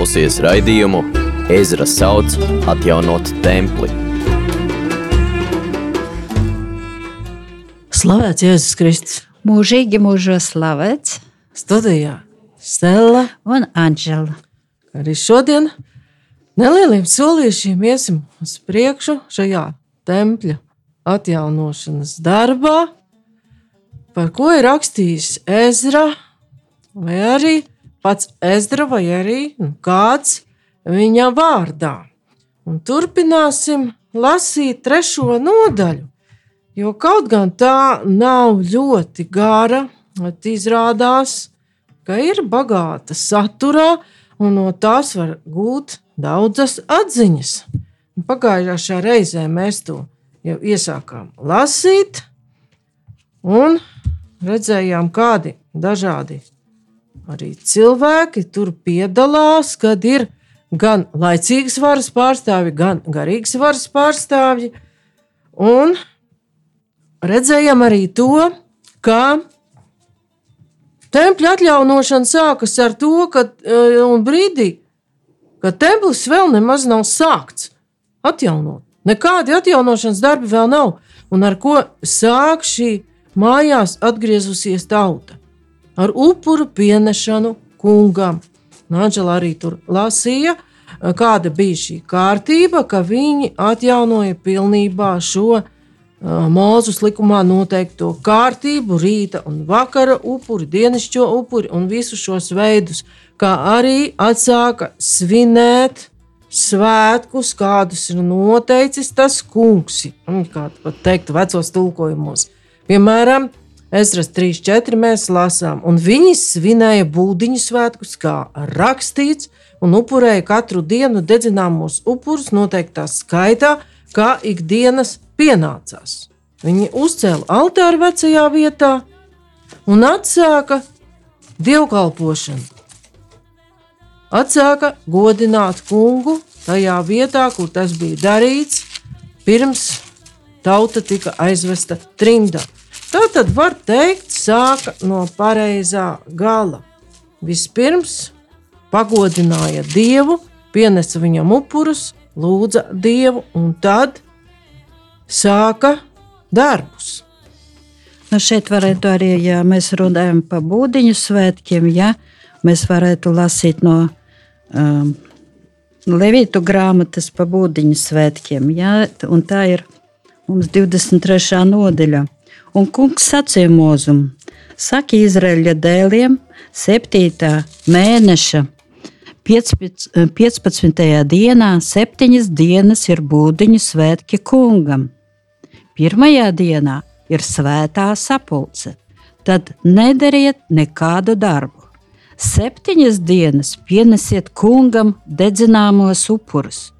klausies raidījumu Ezra sauc atjaunot templi. Slavēts Jēzus Kristus! Mūžīgi mūžos slavēts Studijā Stela un Anģela. arī šodien nelieliem solīšiem iesim uz priekšu šajā tempļa atjaunošanas darbā, par ko ir rakstījis Ezra, vai arī pats Ezra, vai arī nu, kāds viņa vārdā. Un turpināsim lasīt trešo nodaļu, jo kaut gan tā nav ļoti gara, bet izrādās, ka ir bagāta saturā, un no tās var gūt daudzas atziņas. Pagājušā reizē mēs to jau iesākām lasīt, un redzējām, kādi dažādi arī cilvēki tur piedalās, kad ir gan laicīgas varas pārstāvji, gan garīgas varas pārstāvji. Un redzējām arī to, ka tempļa atjaunošana sākas ar to, ka eh, brīdī, kad templis vēl nemaz nav sākts atjaunot. Nekādi atjaunošanas darbi vēl nav, un ar ko sāk šī mājās atgriezusies tauta? Ar upuru pienešanu kungam. Nāģela arī tur lasīja, kāda bija šī kārtība, ka viņi atjaunoja pilnībā šo uh, Mūzus likumā noteikto kārtību, rīta un vakara upuri, dienascho upuri un visus šos veidus, kā arī atsāka svinēt svētkus, kādus ir noteicis tas kungs. Un, Kā pat teikt, vecos tulkojumos. Piemēram, Ezras 3.4 mēs lasām, un viņi svinēja būdiņu svētkus, kā rakstīts, un upurēja katru dienu dedzināmos upurus noteiktā skaitā, kā ikdienas pienācās. Viņi uzcēla altāru vecajā vietā un atsāka dievkalpošanu. Atsāka godināt kungu tajā vietā, kur tas bija darīts, pirms tauta tika aizvesta trimdā. Tā tad var teikt, sāka no pareizā gala. Vispirms pagodināja Dievu, pienesa viņam upurus, lūdza Dievu, un tad sāka darbus. Nu šeit varētu arī, ja mēs runājam par būdiņu svētkiem, ja mēs varētu lasīt no um, Levītu grāmatas par būdiņu svētkiem. Ja, un tā ir mums 23. nodaļa. Un kungs sacīja mūzum, saka Izraēļa dēliem, 7. mēneša 15. 15. dienā, septiņas dienas ir būdiņu svētki kungam. Pirmajā dienā ir svētā sapulce, tad nedariet nekādu darbu. Septiņas dienas pienesiet kungam dedzināmos upurus,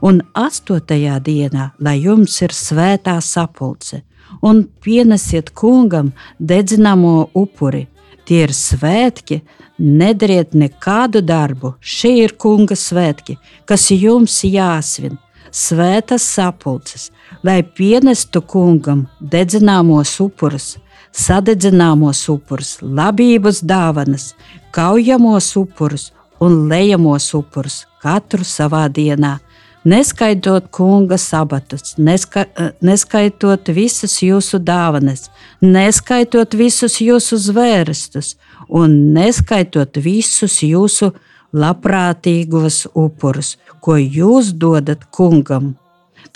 un astotajā dienā, lai jums ir svētā sapulce, un pienesiet kungam dedzināmo upuri. Tie ir svētki, nedariet nekādu darbu. Šie ir kunga svētki, kas jums jāsvin. Svētas sapulces, lai pienestu kungam dedzināmos upurus, sadedzināmos upurus, labības dāvanas, kaujamos upurus un lejamos upurus katru savā dienā. Neskaitot kunga sabatus, neska, neskaitot visas jūsu dāvanas, neskaitot visus jūsu zvērestus un neskaitot visus jūsu labprātīgos upurus, ko jūs dodat kungam.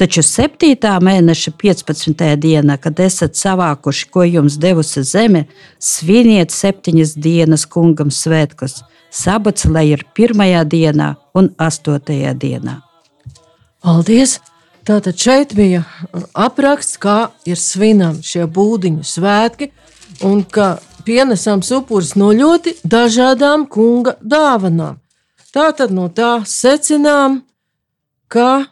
Taču 7. mēneša 15. dienā, kad esat savākuši, ko jums devusi zeme, sviniet septiņas dienas kungam svētkus. Sabats lai ir pirmajā dienā un astotajā dienā. Paldies! Tātad šeit bija apraksts, kā ir svinami šie būdiņu svētki, un ka pienesams upuris no ļoti dažādām kunga dāvanām. Tātad no tā secinām, ka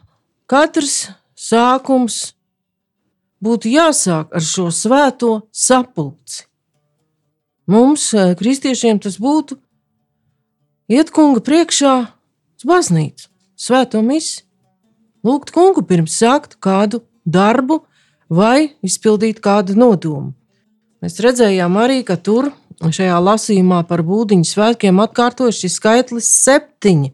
katrs sākums būtu jāsāk ar šo svēto sapulci. Mums, eh, kristiešiem, tas būtu iet kunga priekšā uz baznīcu, svēto misiju lūgt kungu pirms sākt kādu darbu vai izpildīt kādu nodomu. Mēs redzējām arī, ka tur šajā lasījumā par būdiņu svētkiem atkārtojas šis skaitlis septiņi.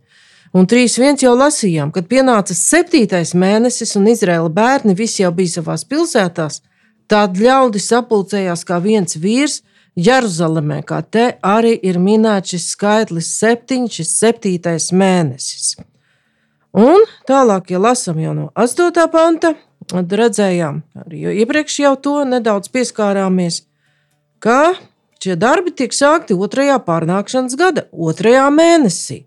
Un 3.1 jau lasījām, kad pienāca septītais mēnesis un Izraēla bērni visi jau bija savās pilsētās, tad ļaudis sapulcējās kā viens vīrs Jeruzalemē, kā te arī ir minēts šis skaitlis septiņš, šis septītais mēnesis. Un tālāk, ja lasām jau no 8. panta, tad redzējām, arī iepriekš jau to nedaudz pieskārāmies, ka šie darbi tiek sākti otrajā pārnākšanas gada, otrajā mēnesī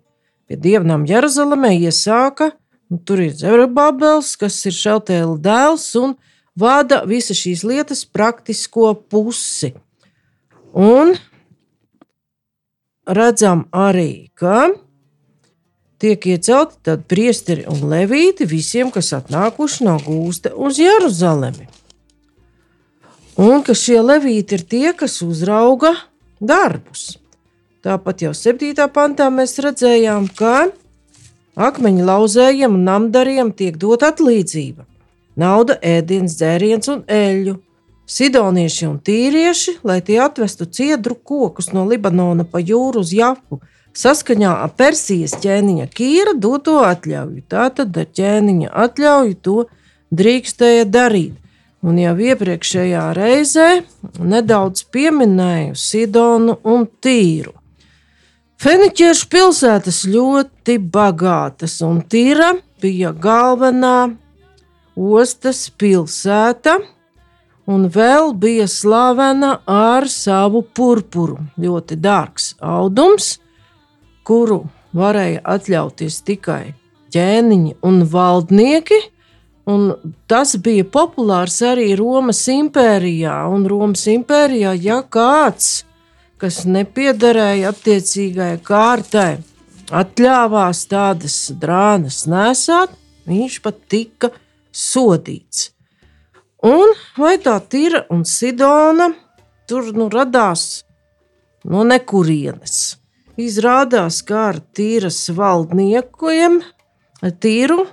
pie dievnām Jeruzalemē iesāka. Tur ir Zerubabels, kas ir Šeltēla dēls un vada visas šīs lietas praktisko pusi. Un redzam arī, ka tiek iecelti tādi priesteri un levīti visiem, kas atnākuši no gūsta uz Jeruzalemi. Un ka šie levīti ir tie, kas uzrauga darbus. Tāpat jau 7. pantā mēs redzējām, ka akmeņu lauzējiem un namdariem tiek dot atlīdzība. Nauda, ēdiens, dzēriens un eļļu. Sidonieši un tīrieši, lai tie atvestu ciedru kokus no Libanona pa jūru uz Japu, saskaņā ar Persijas ķēniņa kīra doto atļauju. Tātad ar ķēniņa atļauju to drīkstēja darīt. Un jau iepriekšējā reizē nedaudz pieminēju Sidonu un Tīru. Feniķiešu pilsētas ļoti bagātas, un Tīra bija galvenā ostas pilsēta, un vēl bija slavena ar savu purpuru. Ļoti dārgs audums, kuru varēja atļauties tikai ķēniņi un valdnieki. Un tas bija populārs arī Romas impērijā. Un Romas impērijā, ja kāds kas nepiederēja attiecīgai kārtai, atļāvās tādas drānas nesāt, viņš pat tika sodīts. Un vai tā Tīra un Sidona tur nu radās no nekurienes? Izrādās, ka ar tīras valdniekiem, tīru,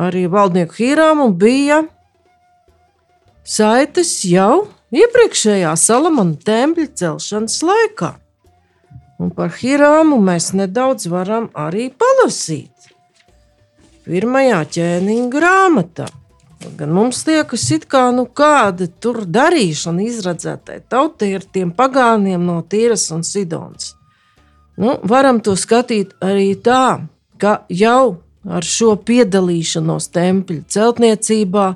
arī valdnieku hīrām bija saites jau iepriekšējā Salamana tempļa celšanas laikā. Un par Hirāmu mēs nedaudz varam arī palasīt. Pirmajā ķēniņa grāmatā. Gan mums liekas, kā nu kāda tur darīšana izredzētai tautai ar tiem pagāniem no Tīras un Sidonas. Nu, varam to skatīt arī tā, ka jau ar šo piedalīšanos tempļa celtniecībā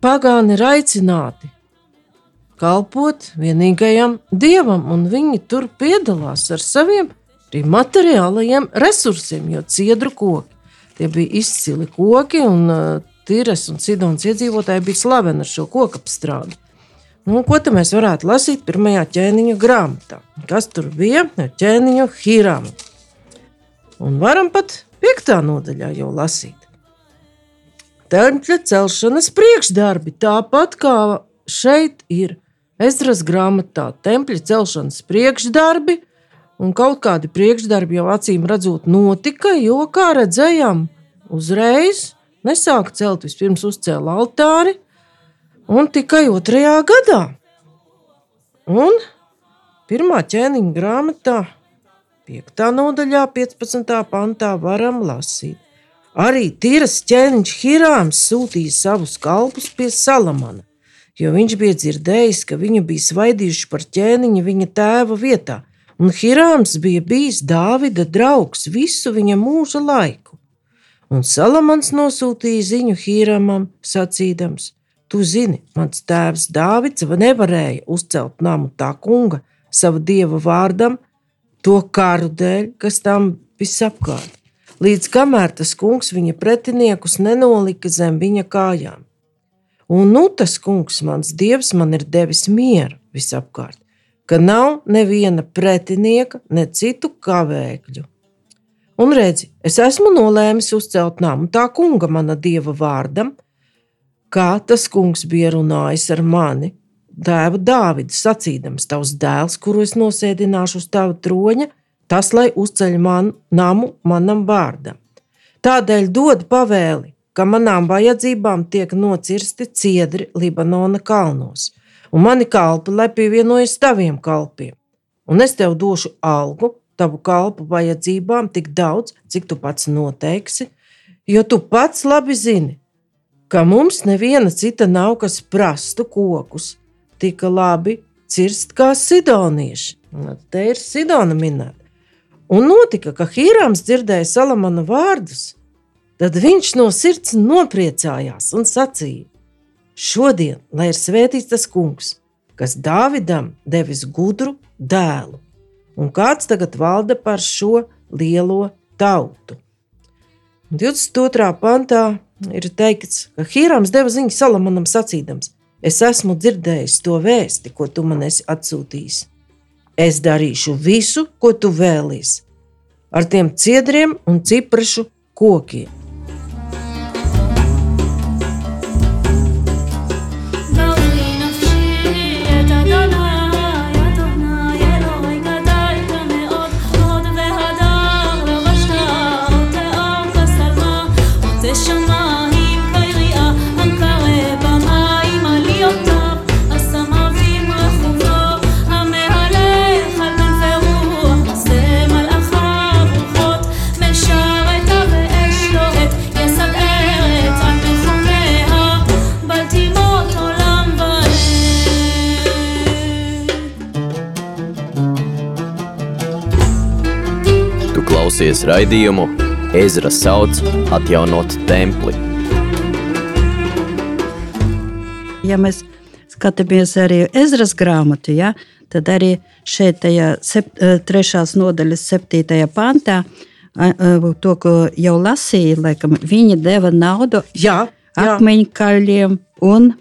pagāni ir aicināti kalpot vienīgajam dievam, un viņi tur piedalās ar saviem materiālajiem resursiem, jo ciedru koki tie bija izcili koki, un uh, Tīras un Sidonas iedzīvotāji bija slaveni ar šo koku apstrādi. Nu, ko tad mēs varētu lasīt pirmajā ķēniņa grāmatā? Kas tur bija? Ķēniņa hīrām. Un varam pat piektā nodaļā jau lasīt. Tempļa celšanas priekšdarbi, tāpat kā šeit ir Ezras grāmatā tempļa celšanas priekšdarbi, un kaut kādi priekšdarbi jau acīm redzot notika, jo, kā redzējām, uzreiz nesāka celt, vispirms uzcēla altāri, un tikai otrajā gadā. Un pirmā ķēniņa grāmatā, 5. nodaļā, 15. pantā, varam lasīt. Arī Tīras ķēniņš Hirāms sūtīja savus kalpus pie Salamana jo viņš bija dzirdējis, ka viņu bija svaidījuši par ķēniņa viņa tēva vietā, un Hirāms bija bijis Dāvida draugs visu viņa mūža laiku. Un Salamans nosūtīja ziņu Hīramam, sacīdams: Tu zini, mans tēvs Dāvids nevarēja uzcelt namu tā kunga, sava dieva vārdam, to karu dēļ, kas tam visapkārt, līdz kamēr tas kungs viņa pretiniekus nenolika zem viņa kājām. Un nu tas kungs, mans dievs, man ir devis mieru visapkārt, ka nav neviena pretinieka, ne citu kavēkļu. Un redzi, es esmu nolēmis uzcelt namu tā kunga, mana dieva vārdam, kā tas kungs bija runājis ar mani, tēvu Dāvidu, sacīdams, tavs dēls, kuru es nosēdināšu uz tava troņa, tas lai uzceļ man namu manam vārdam. Tādēļ dod pavēli, ka manām vajadzībām tiek nocirsti ciedri Libanona kalnos, un mani kalpi, lai pievienojas taviem kalpiem. Un es tev došu algu, tavu kalpu vajadzībām tik daudz, cik tu pats noteiksi, jo tu pats labi zini, ka mums neviena cita nav, kas prastu kokus tik labi cirst kā sidonieši. Nu, te ir Sidona minēta. Un notika, ka Hīrāms dzirdēja Salamana vārdus, tad viņš no sirds nopriecājās un sacīja: Šodien, lai ir svētīts tas kungs, kas Dāvidam devis gudru dēlu, un kāds tagad valda par šo lielo tautu. 22. pantā ir teikts, ka Hīrāms deva ziņu Salamanam sacīdams: Es esmu dzirdējis to vēsti, ko tu man esi atsūtījis. Es darīšu visu, ko tu vēlies, ar tiem ciedriem un ciprašu kokiem. Klausies raidījumu Ezra sauc atjaunot templi. Ja mēs skatāmies arī Ezras grāmatu, ja, tad arī šeit, tajā sep, eh, trešās nodaļas, septītajā pantā, to, ko jau lasīja, laikam, viņi deva naudu jā, jā. akmeņkaļiem un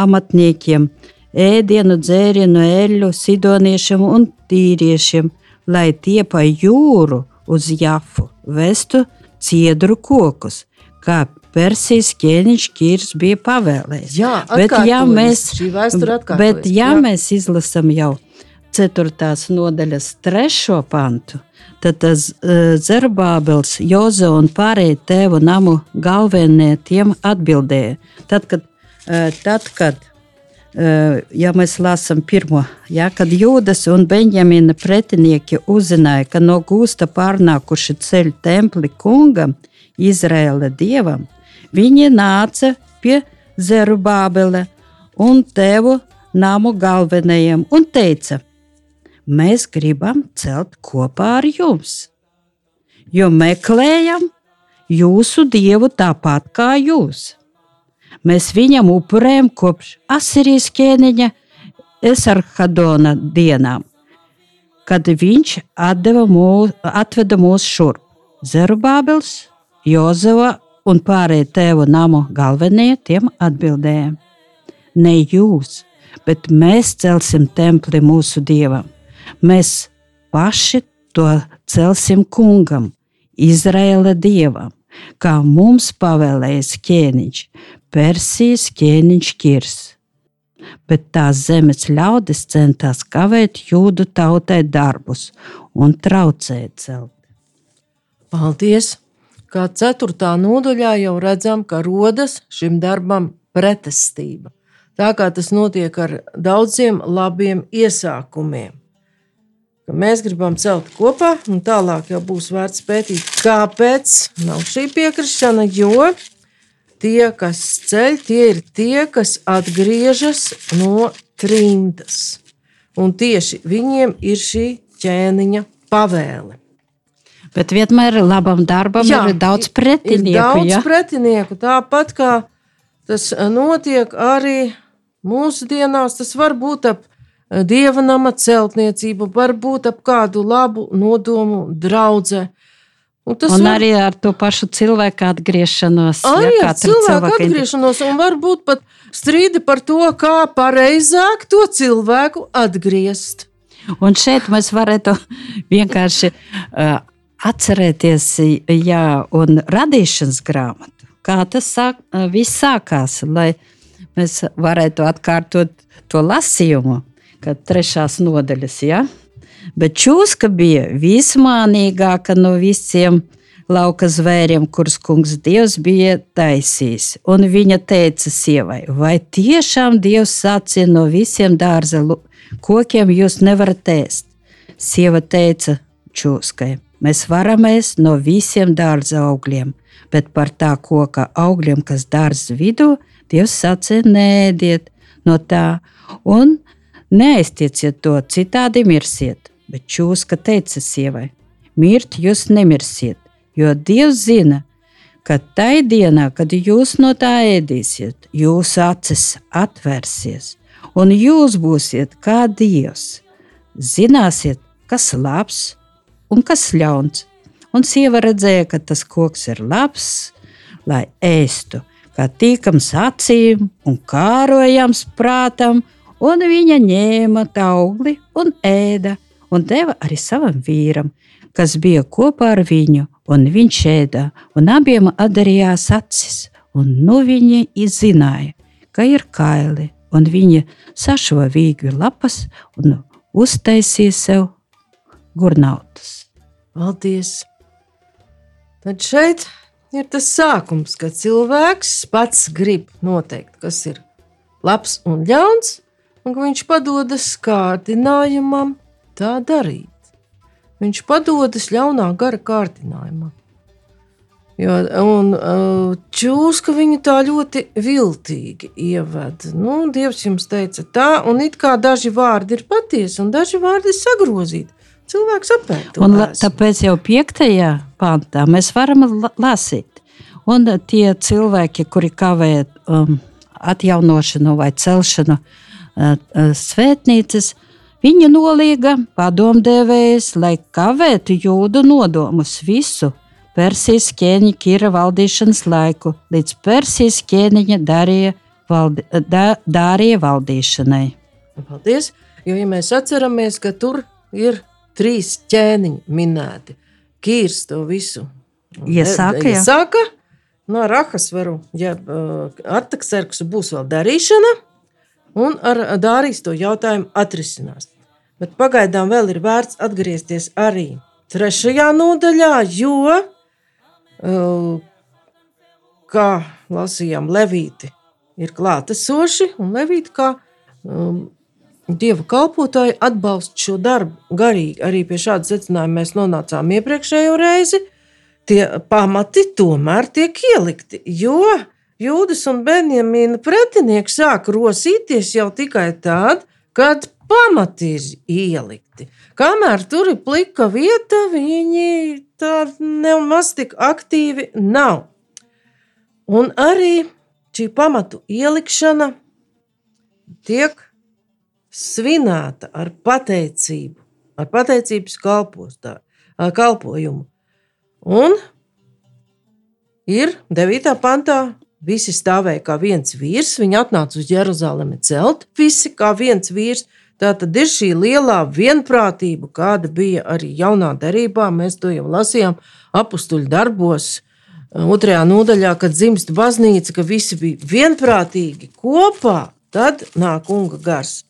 amatniekiem, ēdienu, dzērienu, eļļu, sidoniešiem un tīriešiem, lai tie pa jūru uz Jafu vestu ciedru kokus, kā Persijas ķēniņš Kīrs bija pavēlējis. Jā, bet, ja mēs, bet, ja jā. mēs izlasām jau 4. nodaļas 3. pantu, tad tas uh, Zerbābels, Jozo un pārējie tēvu namu galvenie tiem atbildēja. Tad, kad, uh, tad, kad ja mēs lasām pirmo, ja, kad Jūdas un Benjamina pretinieki uzzināja, ka no gūsta pārnākuši ceļu templi kungam, Izraēla dievam, viņi nāca pie Zerubābele un tevu namu galvenajiem un teica: Mēs gribam celt kopā ar jums, jo meklējam jūsu dievu tāpat kā jūs. Mēs viņam upurējam kopš Asirijas ķēniņa Esarhadona dienām, kad viņš mūs, atveda mūs šurp. Zerubābels, Jozeva un pārējie tēvu namu galvenie tiem atbildēja: Ne jūs, bet mēs celsim templi mūsu dievam. Mēs paši to celsim kungam, Izraēla dievam, kā mums pavēlējis ķēniņš, Persijas ķēniņš Kirs. Bet tās zemes ļaudis centās kavēt jūdu tautai darbus un traucēt celt. Paldies! Kā ceturtā nodaļā jau redzam, ka rodas šim darbam pretestība. Tā kā tas notiek ar daudziem labiem iesākumiem. Ka mēs gribam celt kopā, un tālāk jau būs vērts pētīt, kāpēc nav šī piekrišana, jo tie, kas ceļ, tie ir tie, kas atgriežas no trimdas. Un tieši viņiem ir šī ķēniņa pavēle. Bet vienmēr labam darbam Jā, ir daudz pretinieku. Ir daudz ja? pretinieku. Tāpat kā tas notiek arī mūsdienās, tas var būt ap dieva nama celtniecību, varbūt ap kādu labu nodomu draugu Un, un var... arī ar to pašu cilvēku atgriešanos. Arī ja, ar cilvēku cilvēka atgriešanos, un varbūt pat strīdi par to, kā pareizāk to cilvēku atgriezt. Un šeit mēs varētu vienkārši uh, atcerēties, jā, un radīšanas grāmatu, kā tas sāk, uh, viss sākās, lai mēs varētu atkārtot to lasījumu, kad trešās nodaļas, jā. Ja? Bet čūska bija vismānīgāka no visiem lauka zvēriem, kurus kungs Dievs bija taisījis. Un viņa teica sievai, vai tiešām Dievs sacīja no visiem dārza kokiem jūs nevarat ēst? Sieva teica čūskai. Mēs varam ēst no visiem dārza augļiem, bet par tā koka augļiem, kas dārza vidū, Dievs sacīja, nēdiet no tā un neaiztieciet to, citādi mirsiet. Bet čūska teica sievai: Mirt jūs nemirsiet, jo Dievs zina, ka tai dienā, kad jūs no tā ēdīsiet, jūsu acis atvērsies, un jūs būsiet kā Dievs. Zināsiet, kas labs un kas ļauns. Un sieva redzēja, ka tas koks ir labs, lai ēstu, kā tīkams acīm un kārojams prātam, un viņa ņēma augli un ēda, un deva arī savam vīram, kas bija kopā ar viņu, un viņš ēda, un abiem atdarījās acis, un nu viņi izzināja, ka ir kaili, un viņa sašuva vīgu lapas un uztaisīja sev gurnautas. Paldies! Tad šeit ir tas sākums, kad cilvēks pats grib noteikt, kas ir labs un ļauns, un ka viņš padodas kārdinājumam tā darīt. Viņš padodas ļaunā gara kārdinājumam. Jo, un čūska viņu tā ļoti viltīgi ievada. Nu, Dievs jums teica tā, un it kā daži vārdi ir patiesi, un daži vārdi ir sagrozīti. Cilvēks apēta. Un la, tāpēc jau piektajā pantā mēs varam lasīt. Un tie cilvēki, kuri kavē um, atjaunošanu vai celšanu uh, uh, svētnīcas, viņa nolīga padomdevējs, lai kavētu jūdu nodomus visu Persijas ķēniņa Kira valdīšanas laiku, līdz Persijas ķēniņa darīja, valdi, da, darīja valdīšanai. Paldies! Jo, ja mēs atceramies, ka tur ir trīs ķēniņi minēti. Kīrs to visu iesāka. iesāka. No Rahas varu, ja uh, Artaksarksu būs vēl darīšana, un ar Dārijas to jautājumu atrisinās. Bet pagaidām vēl ir vērts atgriezties arī trešajā nodaļā, jo, uh, kā lasījām, Levīti ir klātesoši, un Levīti kā um, Dieva kalpotāji atbalsta šo darbu garīgi. Arī pie šāda secinājuma mēs nonācām iepriekšējo reizi. Tie pamati tomēr tiek ielikti, jo Jūdas un Benjamīna pretinieki sāk rosīties jau tikai tad, kad pamati ir ielikti. Kamēr tur ir plika vieta, viņi tā nemaz tik aktīvi nav. Un arī šī pamatu ielikšana tiek svinēta ar pateicību, ar pateicības kalpostā, kalpojumu. Un ir 9. pantā. Visi stāvēja kā viens vīrs, viņi atnāca uz Jeruzalemi celt, visi kā viens vīrs. Tā tad ir šī lielā vienprātība, kāda bija arī jaunā derībā. Mēs to jau lasījām apakstuļu darbos, otrajā nodaļā, kad dzimst baznīca, ka visi bija vienprātīgi kopā. Tad nāk kunga gars.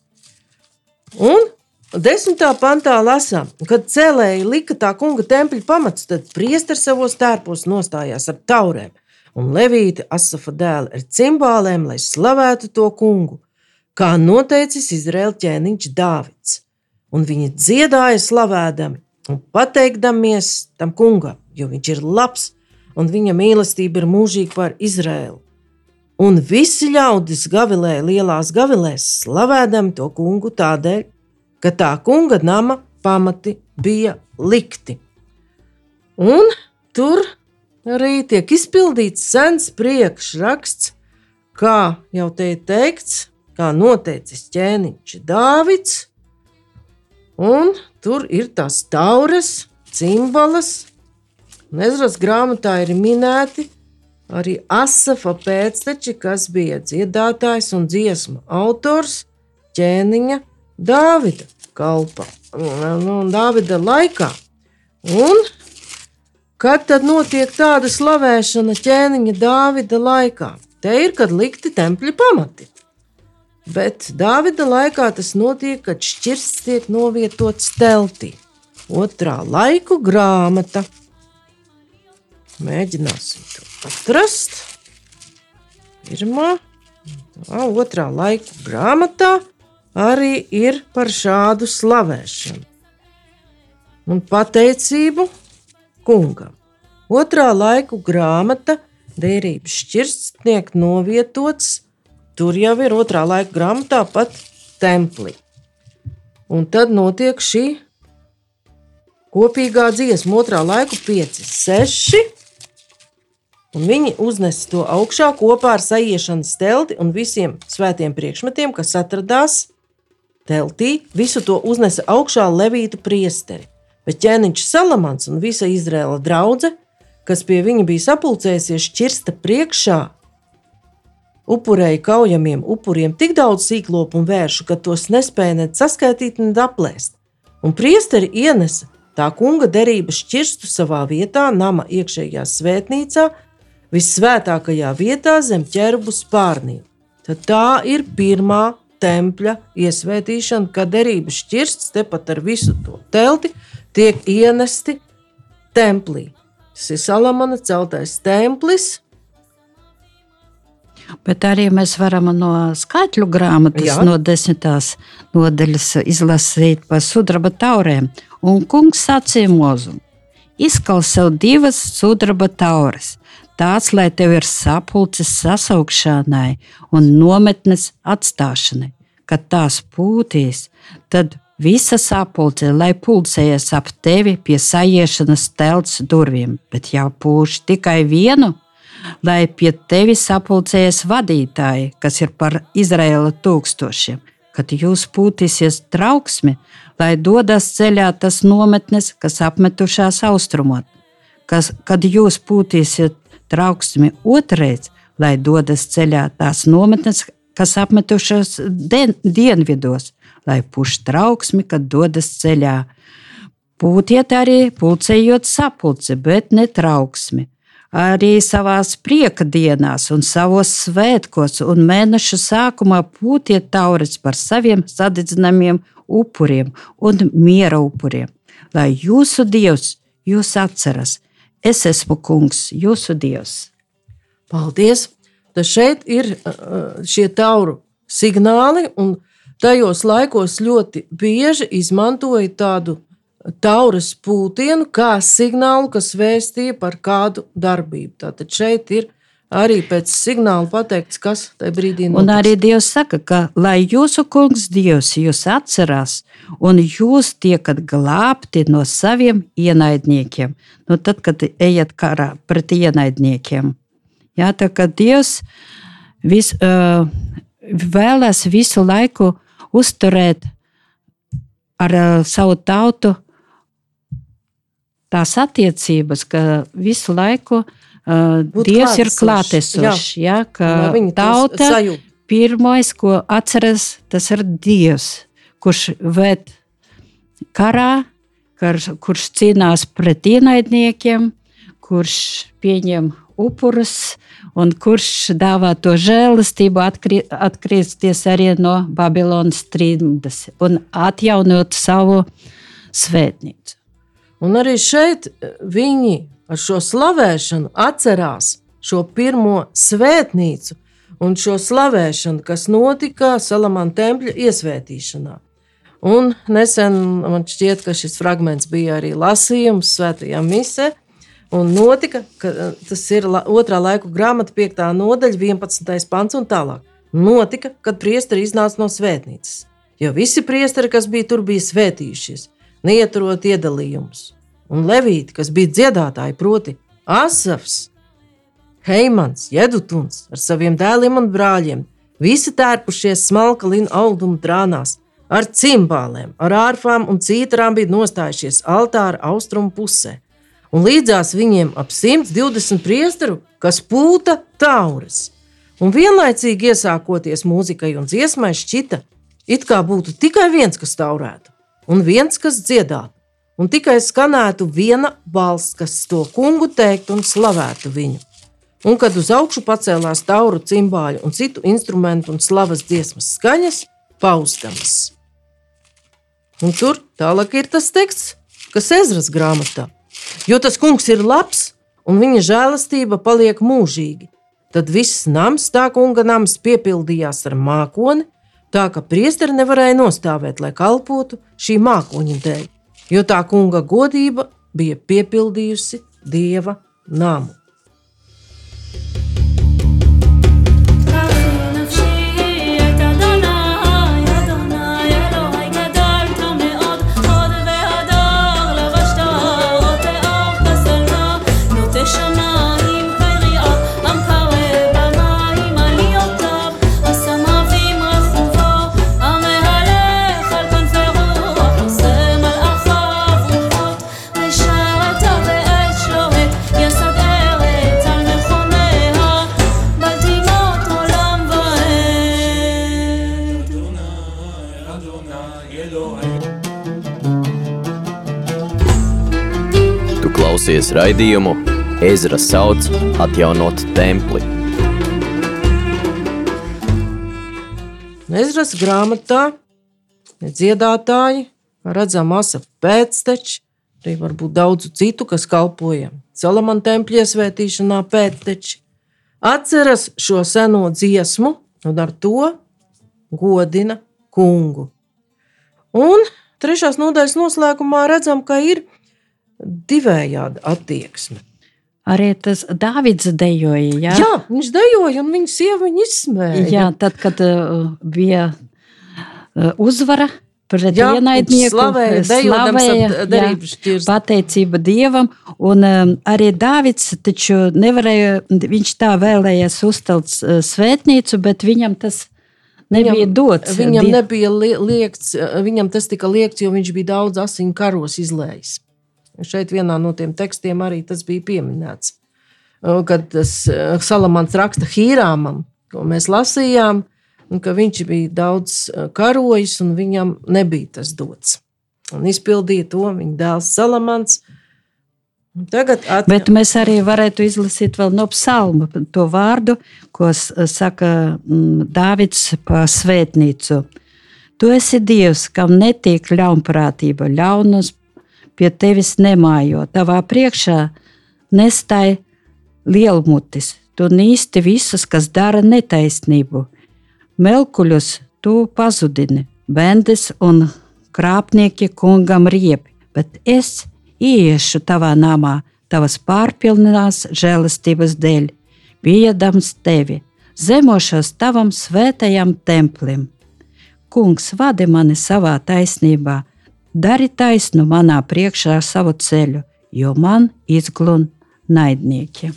Un desmitā pantā lasām, kad cēlēji lika tā kunga tempļa pamats, tad priesteris savos tērpos nostājās ar taurēm, un Levīti Asafa dēli ar cimbālēm, lai slavētu to kungu, kā noteicis Izraēla ķēniņš Dāvids. Un viņi dziedāja slavēdami un pateikdamies tam kungam, jo viņš ir labs un viņa mīlestība ir mūžīga par Izraēlu. Un visi ļaudis gavilēja lielās gavilēs, slavēdami to kungu tādēļ, ka tā kunga nama pamati bija likti. Un tur arī tiek izpildīts sens priekšraksts, kā jau te ir teikts, kā noteicis ķēniņš Dāvids. Un tur ir tās taures, cimbalas, un Ezras grāmatā ir minēti arī Asafa pēcteči, kas bija dziedātājs un dziesmu autors ķēniņa Dāvida kalpa nu, Dāvida laikā. Un kad tad notiek tāda slavēšana ķēniņa Dāvida laikā? Te ir, kad likti tempļa pamati. Bet Dāvida laikā tas notiek, kad šķirsts tiek novietots teltī. Otrā laiku grāmata. Mēģināsim to atrast. Pirmā, tā, otrā laika grāmatā arī ir par šādu slavēšanu. un pateicību kungam. Otrā laiku grāmata, derības šķirstnieks novietots, tur jau ir otrā laika grāmatā pat templī. Un tad notiek šī kopīgā dziesma, otrā laika 5, 6. Un viņi uznes to augšā kopā ar sajiešanas telti un visiem svētiem priekšmetiem, kas atradās teltī. Visu to uznesa augšā Levītu priesteri. Bet ķēniņš Salamans un visa Izraela draudzene, kas pie viņa bija sapulcējusies, šķirsta priekšā, upurēja kaujamiem upuriem tik daudz sīklopu un vēršu, ka tos nespēja ne saskaitīt, ne aplēst. Un priesteri ienesa tā kunga derības šķirstu savā vietā, nama iekšējā svētnīcā, visvētākajā vietā zem ķerbu spārniem. Tad tā ir pirmā tempļa iesvētīšana, kad derības šķirsts tepat ar visu to telti tiek ienesti templī. Tas ir Salamana celtais templis. Bet arī mēs varam no skaitļu grāmatas, Jā. no desmitās nodaļas izlasīt par sudraba taurēm. Un kungs sacīja mūzu: izkal sev divas sudraba taures, tāds, lai tev ir sapulces sasaukšanai un nometnes atstāšanai. Kad tās pūtīs, tad visa sapulce, lai pulcējas ap tevi pie sajiešanas telts durvīm, bet jau pūš tikai vienu, lai pie tevi sapulcējas vadītāji, kas ir par Izraēla tūkstošiem. Kad jūs pūtīsies trauksmi, lai dodas ceļā tas nometnes, kas apmetušās austrumot. Kas, kad jūs pūtīsiet trauksmi otrreiz, lai dodas ceļā tās nometnes, kas apmetušās dienvidos, lai puš trauksmi, kad dodas ceļā. Pūtiet arī pulcējot sapulci, bet ne trauksmi. Arī savā prieka dienās, un savos svētkos un mēneša sākumā pūtiet taures par saviem sadedzinājumiem, upuriem un miera upuriem, lai jūsu dievs jūs atceras, Es esmu kungs, jūsu dievs. Paldies! Tad šeit ir uh, šie tauru signāli, un tajos laikos ļoti bieži izmantoja tādu tauras pūtienu kā signālu, kas vēstīja par kādu darbību. Tātad šeit ir arī pēc signāla pateikts, kas tajā brīdī notiks. Un arī Dievs saka, ka lai jūsu kungs Dievs jūs atcerās, un jūs tiekat glābti no saviem ienaidniekiem, nu tad, kad ejat karā pret ienaidniekiem. Jā, tā kā Dievs vis, uh, vēlas visu laiku uzturēt ar uh, savu tautu tās attiecības, ka visu laiku uh, Dievs klātesoši. ir klātesošs. Ja, tauta pirmais, ko atceras, tas ir Dievs, kurš ved karā, kurš cīnās pret ienaidniekiem, kurš pieņem upurus un kurš dāvā to žēlastību, atkri, atgriezties arī no Babilonas strīdas un atjaunot savu svētnīcu. Un arī šeit viņi ar šo slavēšanu atcerās šo pirmo svētnīcu un šo slavēšanu, kas notika Salamāna tempļa iesvētīšanā. Un nesen man šķiet, ka šis fragments bija arī lasījums Svētajā misē. Un notika, ka eh, tas ir otrā laika grāmata, 5. nodaļa, 11. pants un tālāk. Notika, kad priesteri iznāca no svētnīcas. Jo visi priesteri, kas bija tur, bija svētījušies, neieturot iedalījumus un Levīti, kas bija dziedātāji, proti, Asafs, Heimans, Jedutuns ar saviem dēliem un brāļiem, visi tērpušies smalka lina audumu trānās, ar cimbālēm, ar ārfām un cītarām bija nostājušies altāra austrumu pusē, un līdzās viņiem ap 120 priesteru, kas pūta taures. Un vienlaicīgi iesākoties mūzikai un dziesmai, šķita, it kā būtu tikai viens, kas taurētu, un viens, kas dziedātu un tikai skanētu viena balss, kas to kungu teiktu un slavētu viņu. Un kad uz augšu pacēlās tauru, cimbāļu un citu instrumentu un slavas dziesmas skaņas, paustamas. Un tur tālāk ir tas teksts, kas Ezras grāmatā. Jo tas kungs ir labs un viņa žēlastība paliek mūžīgi. Tad viss nams, tā kunga nams, piepildījās ar mākoni, tā ka priesteri nevarēja nostāvēt, lai kalpotu šī mākoņa dēļ jo tā kunga godība bija piepildījusi dieva namu. Tu klausies raidījumu Ezra sauc atjaunot templi. Ezras grāmatā dziedātāji, redzam, asa pēcteči, arī varbūt daudzu citu, kas kalpoja Salamana tempļa iesvētīšanā pēcteči. Atceras šo seno dziesmu un ar to godina kungu. Un trešās nodaļas noslēgumā redzam, ka ir divējāda attieksme. Arī tas Dārvids dejoja. Jā, Jā, viņš dejoja, un viņa sieva viņu izsmēja. jā tad, kad uh, bija uh, uzvara pret Jā, ienaidnieku, slavēja, ap slavēja, jā, pateicība Dievam. Un um, arī Dārvids taču nevarēja, viņš tā vēlējās uzcelt uh, svētnīcu, bet viņam tas nebija Viņam- dots. Viņam Die- nebija li- liekts, viņam tas tika liekts, jo viņš bija daudz asiņu karos izlējis. Šeit vienā no tiem tekstiem arī tas bija pieminēts. Kad tas eh, Salamans raksta Hīrāmam, ko mēs lasījām, ka viņš bija daudz eh, karojis un viņam nebija tas dots. Un izpildīja to viņa dēls Salamans. Tagad at... Bet mēs arī varētu izlasīt vēl no psalma to vārdu, ko s- saka Dāvids par svētnīcu. Tu esi Dievs, kam netīk ļaunprātība, ļaunums pie tevis nemājo. Tavā priekšā nestāj lielmutis. Tu nīsti visus, kas dara netaisnību. Melkuļus tu pazudini, bendes un krāpnieki kungam riepi, bet es ieiešu tavā namā, tavas pārpilnās žēlastības dēļ, bijadams tevi, zemošos tavam svētajam templim. Kungs, vadi mani savā taisnībā, dari taisnu manā priekšā savu ceļu, jo man izglun naidnieki.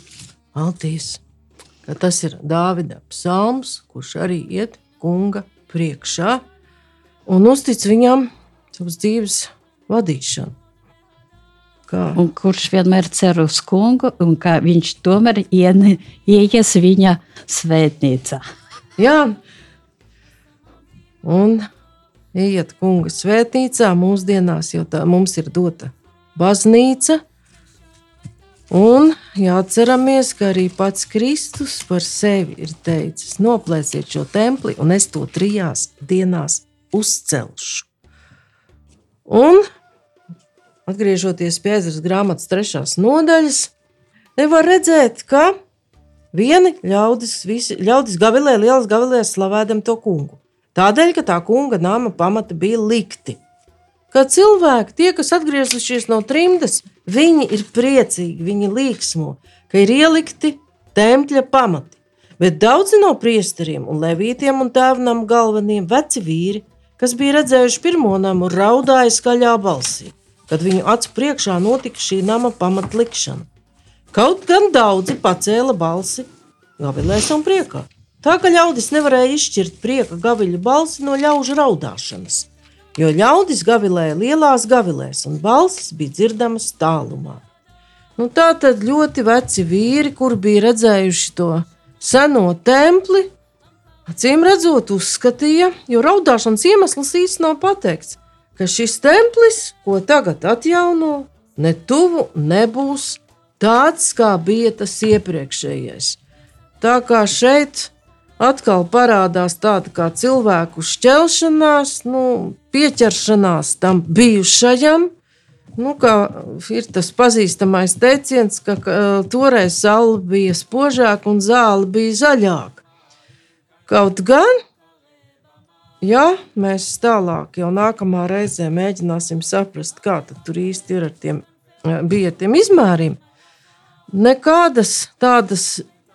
Altīs, ka tas ir Dāvida psalms, kurš arī iet kunga priekšā un uztic viņam savas dzīves vadīšanu. Kā? Un kurš vienmēr cer uz kungu, un ka viņš tomēr iene- ieies viņa svētnīcā. Jā, un iet kunga svētnīcā mūsdienās, jo tā mums ir dota baznīca. Un jāatceramies, ka arī pats Kristus par sevi ir teicis: noplēsiet šo templi, un es to trijās dienās uzcelšu. Un, atgriežoties pie ezras grāmatas trešās nodaļas, nevar redzēt, ka vieni ļaudis, visi, ļaudis gavilē, lielas gavilēs slavēdam to kungu. Tādēļ, ka tā kunga nama pamata bija likti. Kā cilvēki, tie, kas atgriezušies no trimdas, viņi ir priecīgi, viņi līksmo, ka ir ielikti tempļa pamati. Bet daudzi no priesteriem un levītiem un tēvnam galveniem veci vīri, kas bija redzējuši pirmo namu, raudāja skaļā balsī, kad viņu acu priekšā notika šī nama pamatlikšana. Kaut gan daudzi pacēla balsi gavilēs un priekā. Tā ka ļaudis nevarēja izšķirt prieka gaviļu balsi no ļaužu raudāšanas, jo ļaudis gavilēja lielās gavilēs, un balsis bija dzirdamas tālumā. Nu, tā tad ļoti veci vīri, kur bija redzējuši to seno templi, acīm redzot, uzskatīja, jo raudāšanas iemesls īsti nav pateikts, ka šis templis, ko tagad atjauno, ne tuvu nebūs tāds, kā bija tas iepriekšējais. Tā kā šeit atkal parādās tāda kā cilvēku šķelšanās, nu, pieķeršanās tam bijušajam. Nu, ir tas pazīstamais teiciens, ka, ka toreiz saule bija spožāka un zāle bija zaļāka. Kaut gan ja mēs tālāk, jau nākamā reizē mēģināsim saprast, kā tur īsti ir ar tiem, bija ar tiem izmēriem, nekādas tādas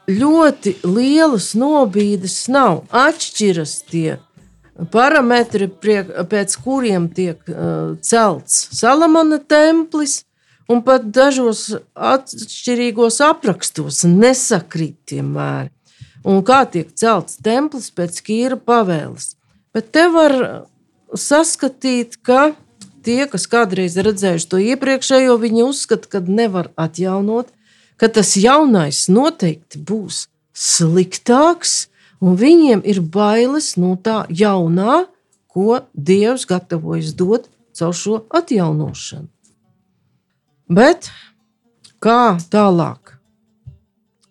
ļoti lielas nobīdes nav. Atšķiras tie parametri, priek, pēc kuriem tiek uh, celts Salamana templis, un pat dažos atšķirīgos aprakstos nesakrīt tie mēri. Un kā tiek celts templis pēc kīra pavēles. Bet te var saskatīt, ka tie, kas kādreiz redzējuši to iepriekšējo, viņi uzskata, ka nevar atjaunot, ka tas jaunais noteikti būs sliktāks, un viņiem ir bailes no tā jaunā, ko Dievs gatavojas dot caur šo atjaunošanu. Bet kā tālāk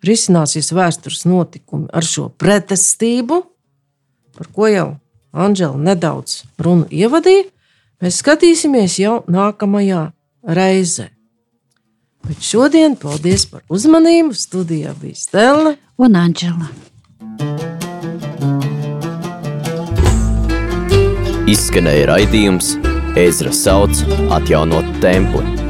risināsies vēstures notikumi ar šo pretestību, par ko jau Anģela nedaudz runu ievadīja, mēs skatīsimies jau nākamajā reizē. Bet šodien paldies par uzmanību. Studijā bija Stela un Anģela. Izskanēja raidījums Ezra sauc atjaunot templi